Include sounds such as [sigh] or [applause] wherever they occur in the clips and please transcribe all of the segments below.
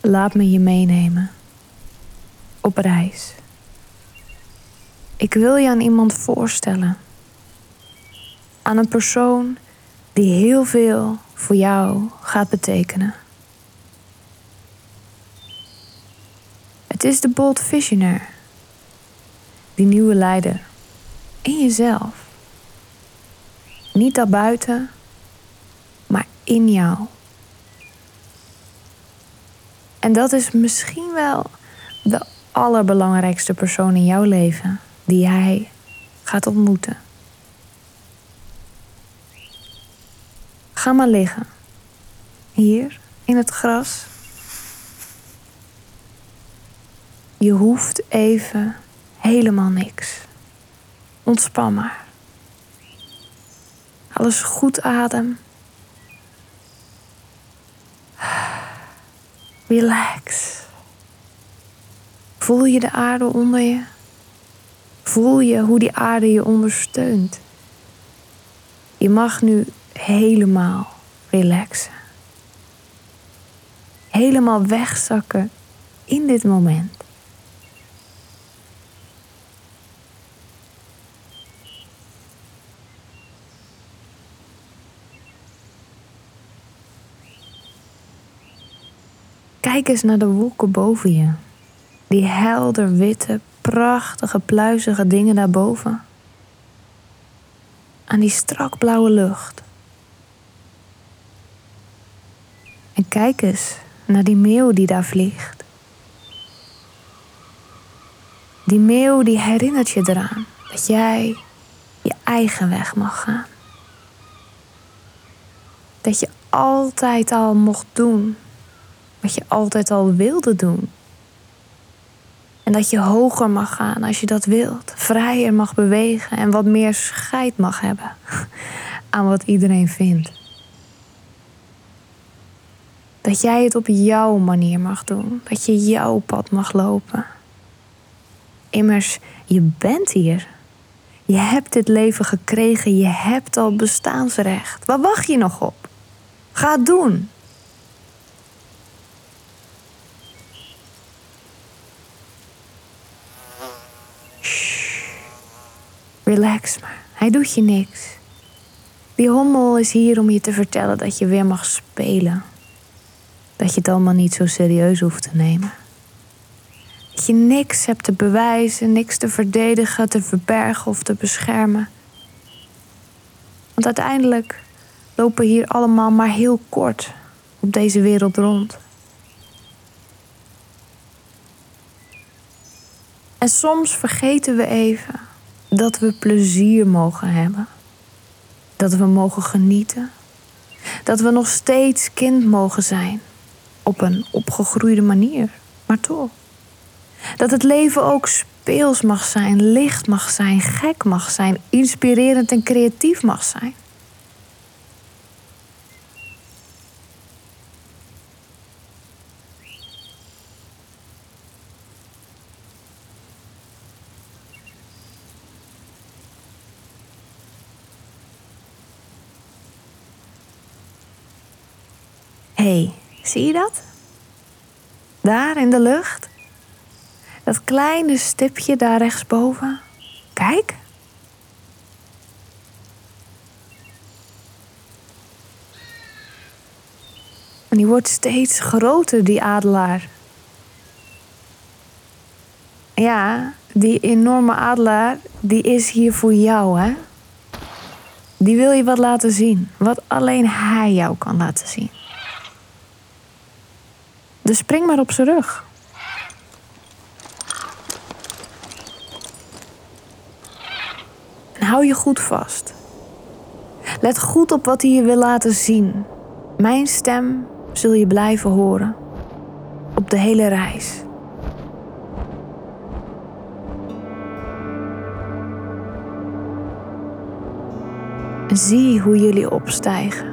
Laat me je meenemen. Op reis. Ik wil je aan iemand voorstellen. Aan een persoon die heel veel voor jou gaat betekenen. Het is de Bold Visionair. Die nieuwe leider. In jezelf. Niet daarbuiten, maar in jou. En dat is misschien wel de allerbelangrijkste persoon in jouw leven die jij gaat ontmoeten. Ga maar liggen. Hier in het gras. Je hoeft even helemaal niks. Ontspan maar. Alles goed adem. Relax. Voel je de aarde onder je? Voel je hoe die aarde je ondersteunt? Je mag nu helemaal relaxen. Helemaal wegzakken in dit moment. Kijk eens naar de wolken boven je. Die helder witte, prachtige, pluizige dingen daarboven. Aan die strak blauwe lucht. En kijk eens naar die meeuw die daar vliegt. Die meeuw die herinnert je eraan dat jij je eigen weg mag gaan. Dat je altijd al mocht doen wat je altijd al wilde doen. En dat je hoger mag gaan als je dat wilt, vrijer mag bewegen en wat meer scheid mag hebben [laughs] aan wat iedereen vindt. Dat jij het op jouw manier mag doen, dat je jouw pad mag lopen. Immers, je bent hier. Je hebt dit leven gekregen, je hebt al bestaansrecht. Waar wacht je nog op? Ga het doen. Relax maar, hij doet je niks. Die hommel is hier om je te vertellen dat je weer mag spelen. Dat je het allemaal niet zo serieus hoeft te nemen. Dat je niks hebt te bewijzen, niks te verdedigen, te verbergen of te beschermen. Want uiteindelijk lopen hier allemaal maar heel kort op deze wereld rond. En soms vergeten we even dat we plezier mogen hebben. Dat we mogen genieten. Dat we nog steeds kind mogen zijn. Op een opgegroeide manier, maar toch. Dat het leven ook speels mag zijn, licht mag zijn, gek mag zijn, inspirerend en creatief mag zijn. Hey, zie je dat? Daar in de lucht? Dat kleine stipje daar rechtsboven. Kijk. En die wordt steeds groter, die adelaar. Ja, die enorme adelaar, die is hier voor jou, hè? Die wil je wat laten zien, wat alleen hij jou kan laten zien. Dus spring maar op zijn rug. En hou je goed vast. Let goed op wat hij je wil laten zien. Mijn stem zul je blijven horen. Op de hele reis. Zie hoe jullie opstijgen.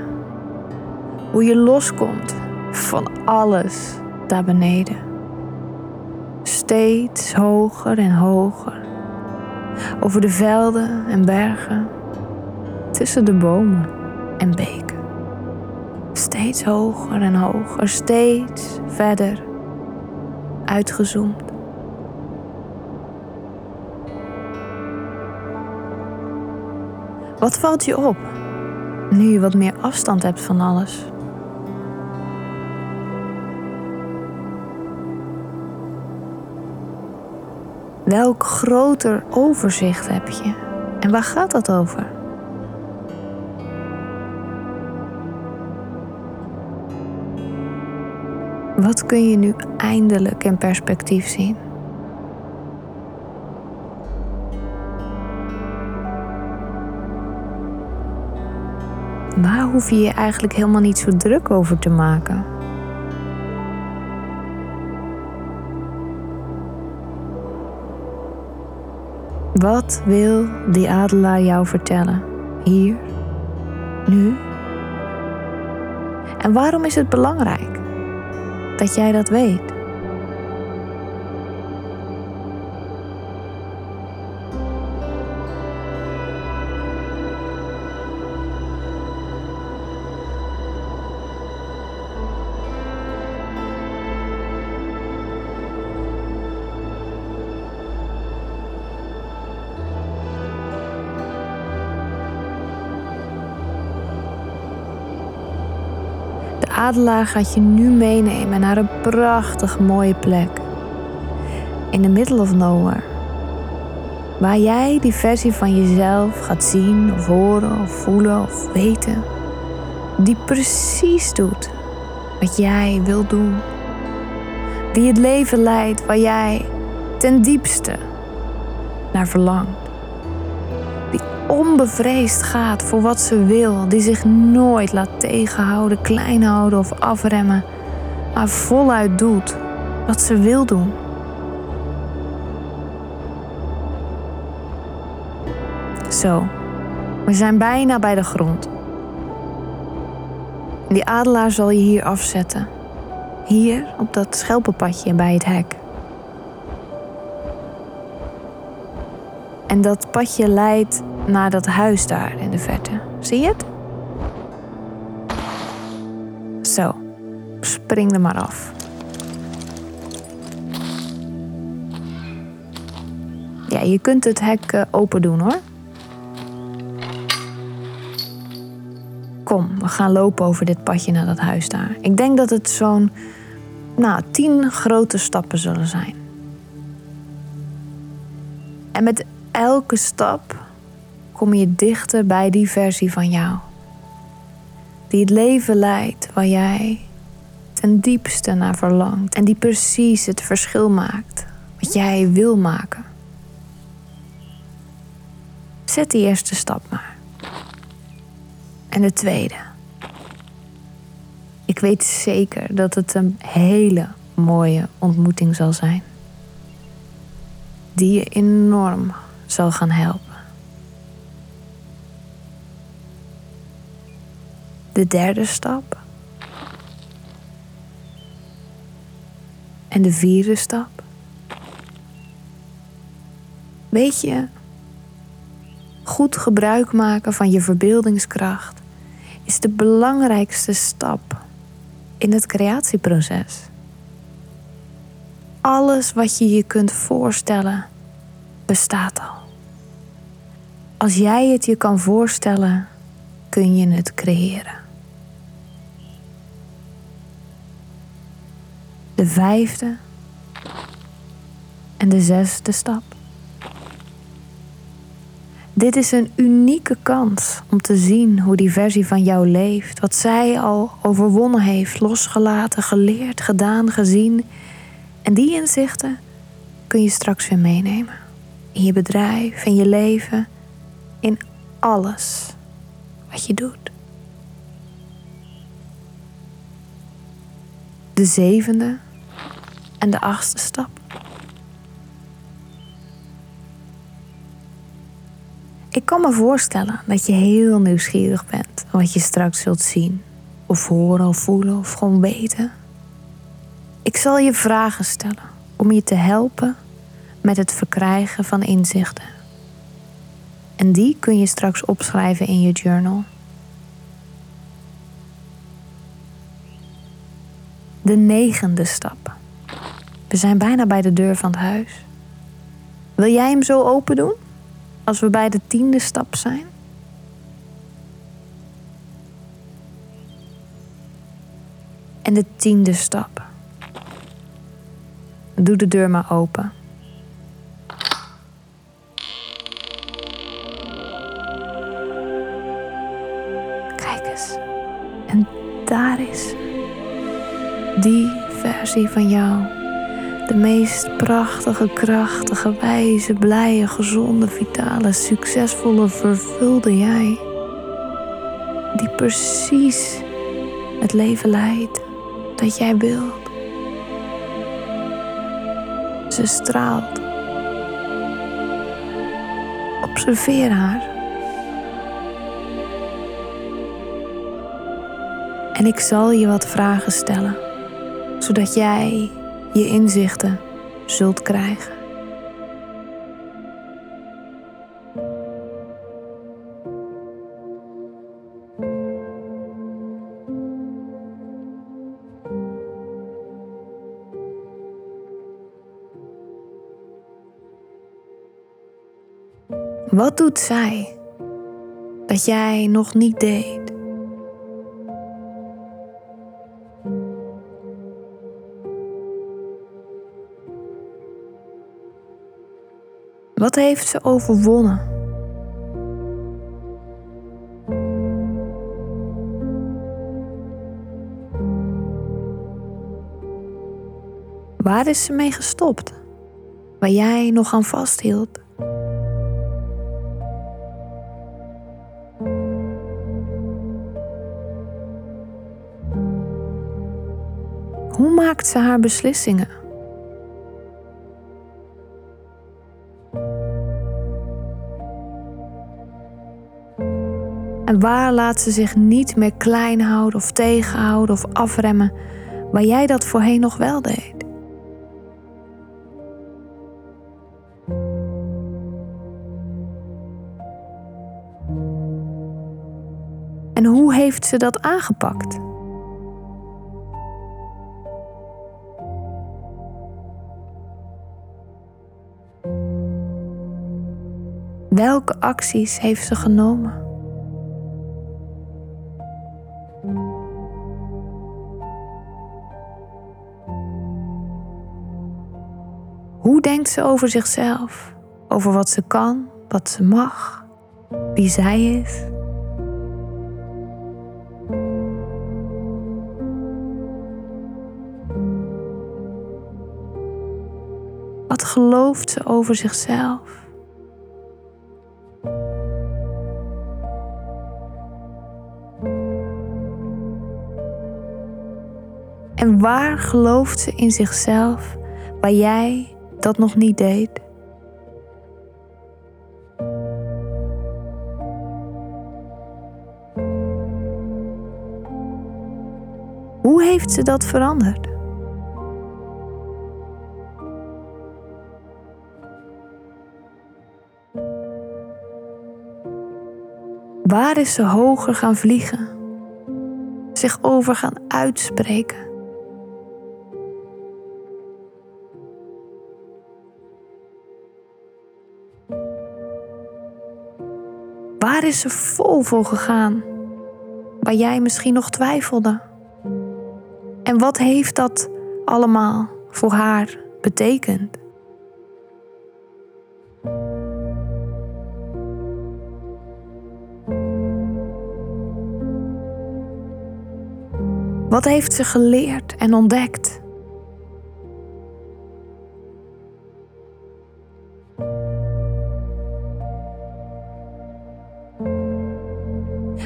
Hoe je loskomt van alles daar beneden. Steeds hoger en hoger. Over de velden en bergen. Tussen de bomen en beken. Steeds hoger en hoger, steeds verder uitgezoomd. Wat valt je op nu je wat meer afstand hebt van alles? Welk groter overzicht heb je? En waar gaat dat over? Wat kun je nu eindelijk in perspectief zien? Waar hoef je je eigenlijk helemaal niet zo druk over te maken? Wat wil die adelaar jou vertellen? Hier? Nu? En waarom is het belangrijk dat jij dat weet? Adelaar gaat je nu meenemen naar een prachtig mooie plek. In the middle of nowhere. Waar jij die versie van jezelf gaat zien of horen of voelen of weten. Die precies doet wat jij wil doen. Die het leven leidt waar jij ten diepste naar verlangt onbevreesd gaat voor wat ze wil, die zich nooit laat tegenhouden, klein houden of afremmen, maar voluit doet wat ze wil doen. Zo, we zijn bijna bij de grond. Die adelaar zal je hier afzetten. Hier op dat schelpenpadje bij het hek. En dat padje leidt naar dat huis daar in de verte. Zie je het? Zo, spring er maar af. Ja, je kunt het hek eh, open doen hoor. Kom, we gaan lopen over dit padje naar dat huis daar. Ik denk dat het zo'n nou, tien grote stappen zullen zijn. En met elke stap kom je dichter bij die versie van jou. Die het leven leidt waar jij ten diepste naar verlangt en die precies het verschil maakt wat jij wil maken. Zet die eerste stap maar. En de tweede. Ik weet zeker dat het een hele mooie ontmoeting zal zijn. Die je enorm zal gaan helpen. De derde stap. En de vierde stap. Weet je, goed gebruik maken van je verbeeldingskracht is de belangrijkste stap in het creatieproces. Alles wat je je kunt voorstellen bestaat al. Als jij het je kan voorstellen, kun je het creëren. De vijfde en de zesde stap. Dit is een unieke kans om te zien hoe die versie van jou leeft, wat zij al overwonnen heeft, losgelaten, geleerd, gedaan, gezien. En die inzichten kun je straks weer meenemen in je bedrijf, in je leven, in alles wat je doet. De zevende en de achtste stap. Ik kan me voorstellen dat je heel nieuwsgierig bent wat je straks zult zien, of horen, of voelen, of gewoon weten. Ik zal je vragen stellen om je te helpen met het verkrijgen van inzichten. En die kun je straks opschrijven in je journal. De negende stap. We zijn bijna bij de deur van het huis. Wil jij hem zo open doen? Als we bij de tiende stap zijn? En de tiende stap. Doe de deur maar open. Kijk eens. En daar is die versie van jou. De meest prachtige, krachtige, wijze, blije, gezonde, vitale, succesvolle, vervulde jij. Die precies het leven leidt dat jij wilt. Ze straalt. Observeer haar. En ik zal je wat vragen stellen, zodat jij je inzichten zult krijgen. Wat doet zij dat jij nog niet deed? Wat heeft ze overwonnen? Waar is ze mee gestopt? Waar jij nog aan vasthield? Hoe maakt ze haar beslissingen? Waar laat ze zich niet meer klein houden of tegenhouden of afremmen, waar jij dat voorheen nog wel deed? En hoe heeft ze dat aangepakt? Welke acties heeft ze genomen? Ze over zichzelf? Over wat ze kan, wat ze mag, wie zij is? Wat gelooft ze over zichzelf? En waar gelooft ze in zichzelf waar jij dat nog niet deed? Hoe heeft ze dat veranderd? Waar is ze hoger gaan vliegen? Zich over gaan uitspreken? Is ze vol voor gegaan? Waar jij misschien nog twijfelde? En wat heeft dat allemaal voor haar betekend? Wat heeft ze geleerd en ontdekt?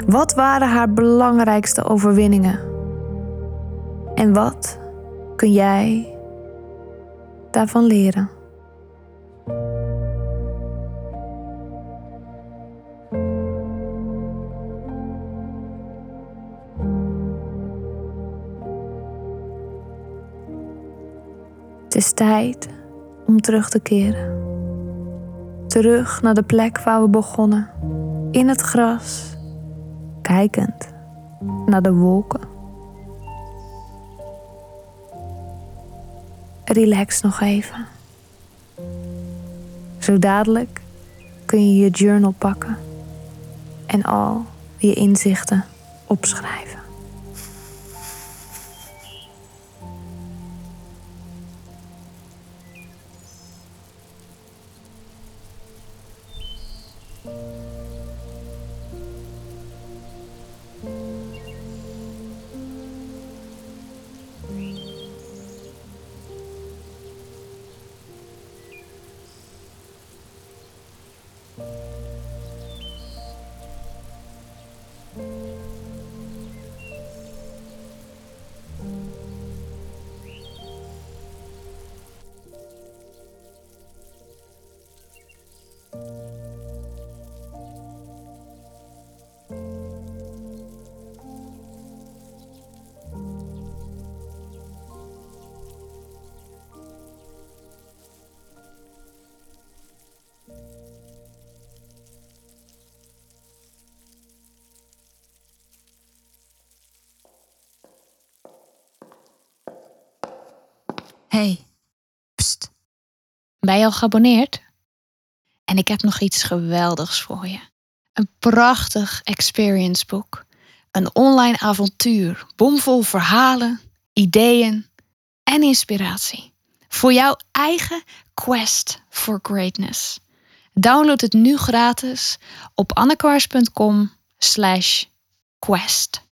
Wat waren haar belangrijkste overwinningen? En wat kun jij daarvan leren? Het is tijd om terug te keren. Terug naar de plek waar we begonnen. In het gras kijkend naar de wolken. relax nog even. Zo dadelijk kun je je journal pakken en al je inzichten opschrijven. Hey, pst. Ben je al geabonneerd? En ik heb nog iets geweldigs voor je. Een prachtig experience boek. Een online avontuur, bomvol verhalen, ideeën en inspiratie. Voor jouw eigen quest for greatness. Download het nu gratis op annekwaars.com slash quest.